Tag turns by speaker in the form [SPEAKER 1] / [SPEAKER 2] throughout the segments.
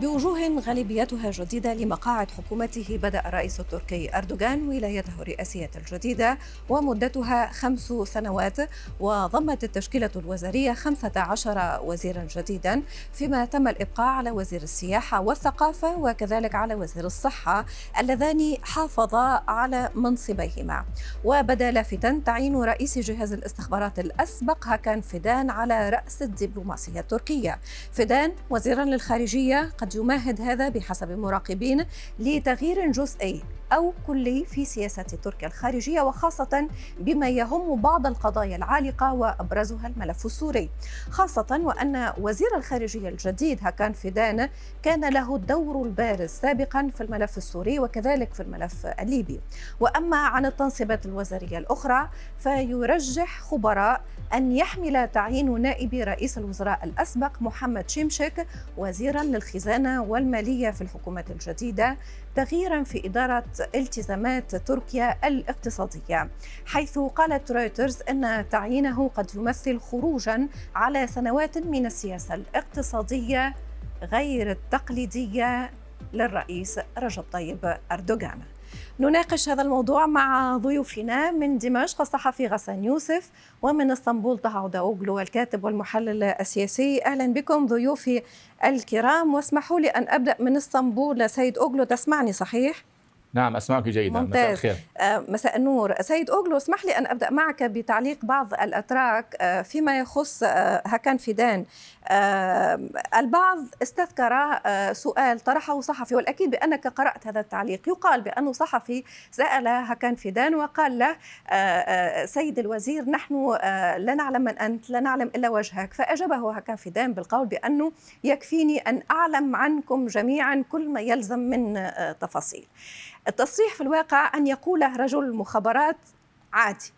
[SPEAKER 1] بوجوه غالبيتها جديدة لمقاعد حكومته بدأ الرئيس التركي أردوغان ولايته الرئاسية الجديدة ومدتها خمس سنوات وضمت التشكيلة الوزارية 15 وزيرا جديدا فيما تم الإبقاء على وزير السياحة والثقافة وكذلك على وزير الصحة اللذان حافظا على منصبيهما. وبدأ لافتا تعيين رئيس جهاز الاستخبارات الأسبق هاكان فيدان على رأس الدبلوماسية التركية. فيدان وزيرا للخارجية قد يمهد هذا بحسب المراقبين لتغيير جزئي. أو كلي في سياسة تركيا الخارجية وخاصة بما يهم بعض القضايا العالقة وأبرزها الملف السوري. خاصة وأن وزير الخارجية الجديد هكان فيدان كان له الدور البارز سابقا في الملف السوري وكذلك في الملف الليبي. وأما عن التنصيبات الوزارية الأخرى فيرجح خبراء أن يحمل تعيين نائب رئيس الوزراء الأسبق محمد شيمشك وزيرا للخزانة والمالية في الحكومة الجديدة تغييرا في إدارة التزامات تركيا الاقتصادية حيث قالت رويترز أن تعيينه قد يمثل خروجا على سنوات من السياسة الاقتصادية غير التقليدية للرئيس رجب طيب أردوغان. نناقش هذا الموضوع مع ضيوفنا من دمشق الصحفي غسان يوسف ومن إسطنبول طه عوداوغلو الكاتب والمحلل السياسي. أهلا بكم ضيوفي الكرام واسمحوا لي أن أبدأ من إسطنبول. سيد أوغلو تسمعني صحيح؟
[SPEAKER 2] نعم أسمعك جيدا.
[SPEAKER 1] ممتاز. مساء الخير. آه، مساء النور. سيد أوغلو اسمح لي أن أبدأ معك بتعليق بعض الأتراك آه، فيما يخص آه، هكان فيدان. البعض استذكر سؤال طرحه صحفي والأكيد بأنك قرأت هذا التعليق. يقال بانه صحفي سأل هكان فيدان وقال له سيد الوزير نحن لا نعلم من أنت لا نعلم إلا وجهك. فأجابه هكان فيدان بالقول بأنه يكفيني أن أعلم عنكم جميعا كل ما يلزم من تفاصيل. التصريح في الواقع أن يقوله رجل مخابرات عادي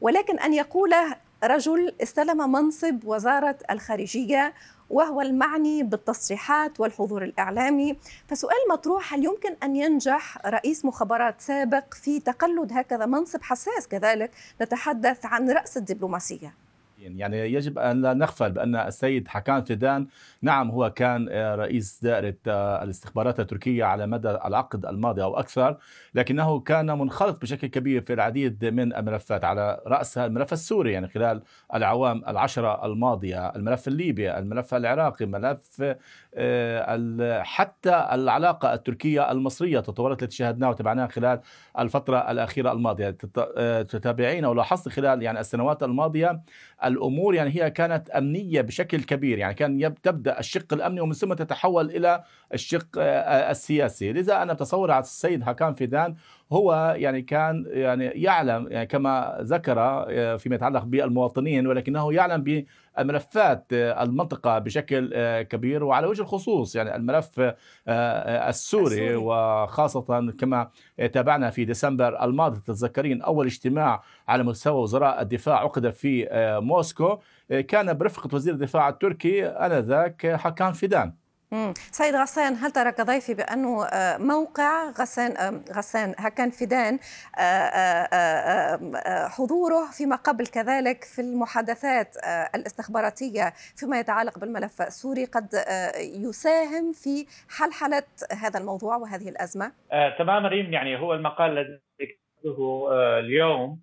[SPEAKER 1] ولكن أن يقوله رجل استلم منصب وزارة الخارجية وهو المعني بالتصريحات والحضور الإعلامي. فسؤال مطروح هل يمكن أن ينجح رئيس مخابرات سابق في تقلد هكذا منصب حساس كذلك؟ نتحدث عن رأس الدبلوماسية.
[SPEAKER 2] يعني يجب أن لا نغفل بأن السيد حكان فيدان نعم هو كان آه، رئيس دائرة آه، الاستخبارات التركية على مدى العقد الماضي أو أكثر لكنه كان منخرط بشكل كبير في العديد من الملفات على راسها الملف السوري يعني خلال العوام العشرة الماضية الملف الليبي الملف العراقي ملف آه، حتى العلاقة التركية المصرية تطورت التي شاهدناها وتابعناها خلال الفترة الأخيرة الماضية. تتابعين ولاحظت خلال يعني السنوات الماضية الأمور يعني هي كانت أمنية بشكل كبير يعني كان تبدأ الشق الأمني ومن ثم تتحول إلى الشق السياسي. لذا أنا بتصور السيد حكام فيدان هو يعني كان يعني يعلم يعني كما ذكر آه، فيما يتعلق بالمواطنين ولكنه يعلم بملفات آه، المنطقة بشكل كبير وعلى وجه الخصوص يعني الملف السوري, السوري. وخاصة كما تابعنا في ديسمبر الماضي تتذكرين أول اجتماع على مستوى وزراء الدفاع عقد في موسكو كان برفقة وزير الدفاع التركي آنذاك حكام فيدان
[SPEAKER 1] سيد غسان هل ترى كضيفي بأنه آه، موقع غسان غسان هكان فيدان آه، آه، حضوره فيما قبل كذلك في المحادثات الاستخباراتية فيما يتعلق بالملف السوري قد يساهم في حلحلة هذا الموضوع وهذه الأزمة؟
[SPEAKER 3] تماما ريم يعني هو المقال الذي كتبته اليوم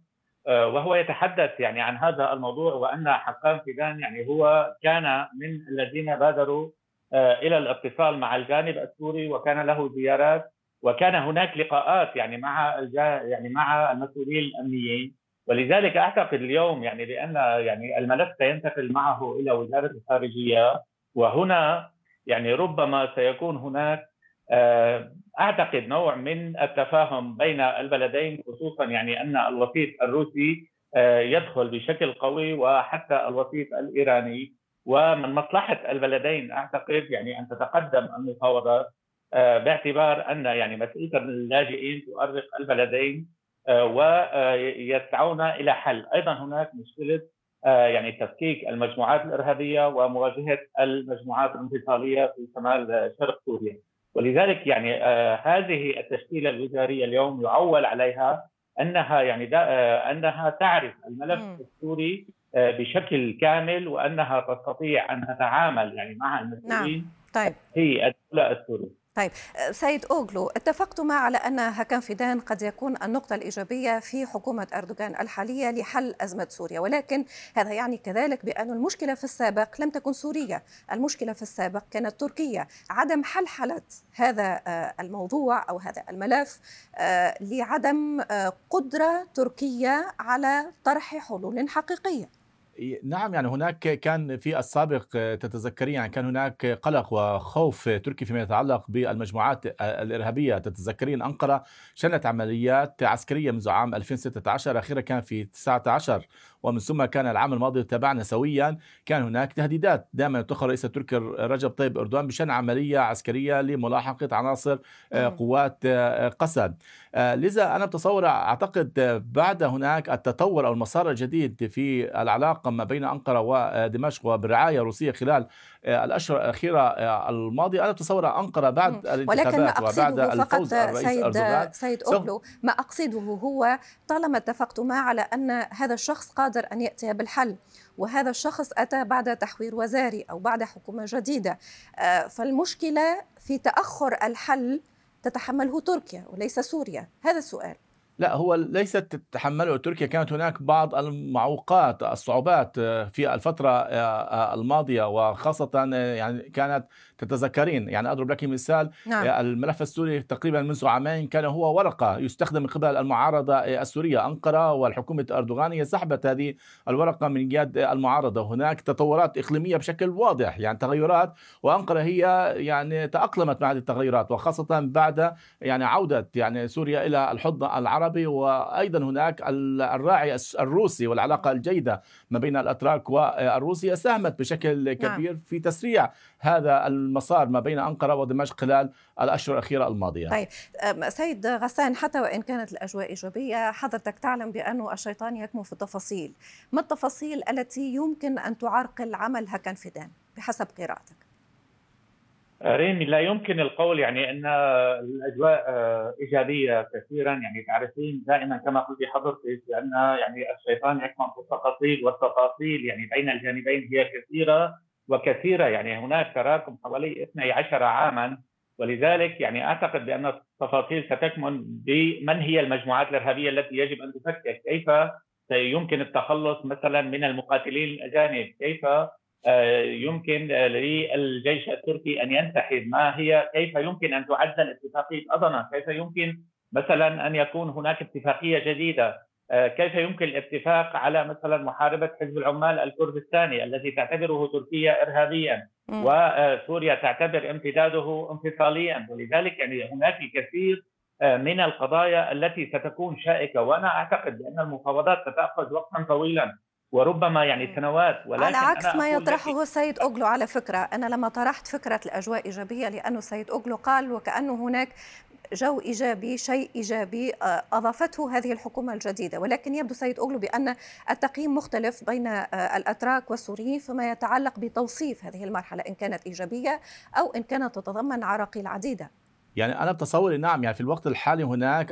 [SPEAKER 3] وهو يتحدث يعني عن هذا الموضوع وأن حقان فيدان يعني هو كان من الذين بادروا إلى الاتصال مع الجانب السوري وكان له زيارات وكان هناك لقاءات يعني مع يعني مع المسؤولين الأمنيين. ولذلك أعتقد اليوم يعني بأن يعني الملف سينتقل معه إلى وزارة الخارجية. وهنا يعني ربما سيكون هناك آه، أعتقد نوع من التفاهم بين البلدين خصوصا يعني أن الوسيط الروسي آه، يدخل بشكل قوي وحتى الوسيط الإيراني. ومن مصلحة البلدين أعتقد يعني أن تتقدم المفاوضات آه، باعتبار أن يعني مساله اللاجئين تؤرق البلدين آه، ويسعون إلى حل، أيضا هناك مشكلة آه، يعني تفكيك المجموعات الإرهابية ومواجهة المجموعات الانفصالية في شمال شرق سوريا. ولذلك يعني هذه التشكيلة الوزارية اليوم يعول عليها أنها يعني أنها تعرف الملف السوري بشكل كامل وأنها تستطيع أن تتعامل يعني مع المسؤولين نعم.
[SPEAKER 1] طيب.
[SPEAKER 3] في الدولة السورية.
[SPEAKER 1] طيب. سيد أوغلو اتفقتما على أن هكان فيدان قد يكون النقطة الإيجابية في حكومة أردوغان الحالية لحل أزمة سوريا ولكن هذا يعني كذلك بأن المشكلة في السابق لم تكن سوريا المشكلة في السابق كانت تركيا. عدم حلحلة هذا آه، الموضوع أو هذا الملف آه، لعدم آه، قدرة تركيا على طرح حلول حقيقية.
[SPEAKER 2] نعم يعني هناك كان في السابق تتذكرين يعني كان هناك قلق وخوف تركي فيما يتعلق بالمجموعات الإرهابية. تتذكرين أنقرة شنت عمليات عسكرية منذ عام 2016 أخيرا كان في 19 ومن ثم كان العام الماضي تابعنا سويا. كان هناك تهديدات دائما يتخذ رئيس التركي رجب طيب اردوغان بشأن عملية عسكرية لملاحقة عناصر آه، قوات آه، قسد. آه، لذا أنا بتصور أعتقد بعد هناك التطور أو المسار الجديد في العلاقة ما بين أنقرة ودمشق وبرعايه روسيه خلال الأشهر الأخيرة الماضية. أنا بتصور أنقرة بعد الانتخابات وبعد الفوز
[SPEAKER 1] الرئيس سيد أردوغان؟ سيد أوغلو ما أقصده هو طالما اتفقتما على أن هذا الشخص قادر أن يأتي بالحل وهذا الشخص أتى بعد تحوير وزاري أو بعد حكومة جديدة. فالمشكلة في تأخر الحل تتحمله تركيا وليس سوريا. هذا السؤال.
[SPEAKER 2] لا هو ليست تتحمله. تركيا كانت هناك بعض المعوقات الصعوبات آه، في الفترة آه، آه، الماضية وخاصة يعني كانت تتذكرين. يعني أضرب لك مثال نعم. الملف السوري تقريبا منذ عامين كان هو ورقة يستخدم من قبل المعارضة السورية. أنقرة والحكومة أردوغان هي سحبت هذه الورقة من يد المعارضة. هناك تطورات إقليمية بشكل واضح يعني تغيرات وأنقرة هي يعني تأقلمت مع هذه التغيرات وخاصة بعد يعني عودة يعني سوريا إلى الحضن العربي. العربي وأيضا هناك الراعي الروسي والعلاقة الجيدة ما بين الأتراك والروسيا ساهمت بشكل نعم. كبير نعم. في تسريع هذا المسار ما بين أنقرة ودمشق خلال الأشهر الأخيرة الماضية.
[SPEAKER 1] طيب سيد غسان حتى وإن كانت الأجواء إيجابية حضرتك تعلم بانه الشيطان يكمن في التفاصيل، ما التفاصيل التي يمكن أن تعرقل عمل هكان فيدان بحسب قراءتك؟
[SPEAKER 3] ريمي لا يمكن القول يعني أن الأجواء آه، إيجابية كثيرا. يعني تعرفين دائما كما قلت حضرتك بان يعني الشيطان يكمن في التفاصيل والتفاصيل. يعني بين الجانبين هي كثيرة وكثيرة. يعني هناك تراكم حوالي 12 عاما. ولذلك يعني أعتقد بأن التفاصيل ستكمن بمن هي المجموعات الإرهابية التي يجب أن تفكك، كيف يمكن التخلص مثلا من المقاتلين الأجانب، كيف يمكن للجيش التركي أن ينسحب ما هي كيف يمكن أن تعدل اتفاقية اضنا كيف يمكن مثلا أن يكون هناك اتفاقية جديدة؟ آه، كيف يمكن الاتفاق على مثلا محاربة حزب العمال الكردستاني الذي تعتبره تركيا ارهابيا؟ وسوريا تعتبر امتداده انفصاليا. ولذلك يعني هناك الكثير آه، من القضايا التي ستكون شائكة. وأنا أعتقد بأن المفاوضات ستأخذ وقتا طويلا. وربما يعني سنوات
[SPEAKER 1] ولكن على عكس أنا ما يطرحه السيد أوغلو على فكرة أنا لما طرحت فكرة الأجواء إيجابية لأنه السيد أوغلو قال وكأنه هناك جو إيجابي شيء إيجابي آه، أضافته هذه الحكومة الجديدة. ولكن يبدو سيد أوغلو بأن التقييم مختلف بين آه، الأتراك والسوريين فيما يتعلق بتوصيف هذه المرحلة إن كانت إيجابية أو إن كانت تتضمن عراقيل عديدة.
[SPEAKER 2] يعني أنا بتصوري نعم يعني في الوقت الحالي هناك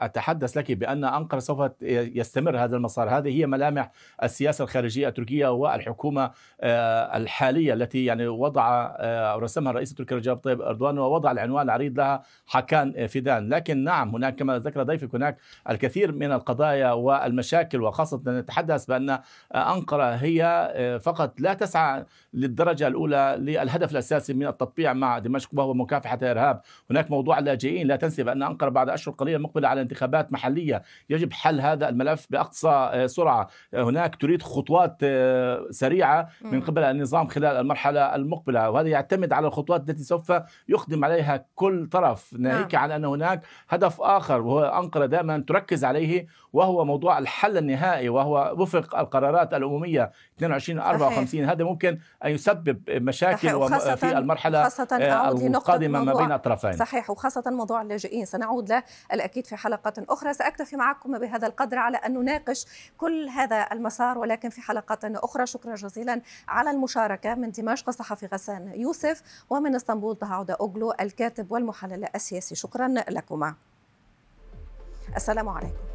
[SPEAKER 2] أتحدث لك بأن أنقرة سوف يستمر هذا المسار. هذه هي ملامح السياسة الخارجية التركيه والحكومة آه، الحالية التي يعني وضع آه، رسمها الرئيس التركي رجب طيب اردوغان ووضع العنوان العريض لها حكان فيدان لكن نعم هناك كما ذكر ضيفك هناك الكثير من القضايا والمشاكل وخاصة نتحدث بأن أنقرة هي آه، فقط لا تسعى للدرجة الأولى للهدف الأساسي من التطبيع مع دمشق وهو مكافحة الارهاب هناك موضوع اللاجئين لا تنسي بأن أنقرة بعد أشهر قليلة مقبلة على انتخابات محلية يجب حل هذا الملف بأقصى آه، سرعة. هناك تريد خطوات آه، سريعة من قبل النظام خلال المرحلة المقبلة وهذا يعتمد على الخطوات التي سوف يقدم عليها كل طرف. ناهيك نعم. عن أن هناك هدف آخر وهو أنقرة دائما تركز عليه وهو موضوع الحل النهائي وهو وفق القرارات الأممية 22 54 هذا ممكن أن يسبب مشاكل في المرحلة آه، القادمة ما بين الطرفين
[SPEAKER 1] صحيح وخاصة موضوع اللاجئين. سنعود له الأكيد في حلقات أخرى. سأكتفي معكم بهذا القدر على أن نناقش كل هذا المسار ولكن في حلقات أخرى. شكرا جزيلا على المشاركة من دمشق الصحفي غسان يوسف ومن إسطنبول عودة أوغلو الكاتب والمحلل السياسي. شكرا لكما. السلام عليكم.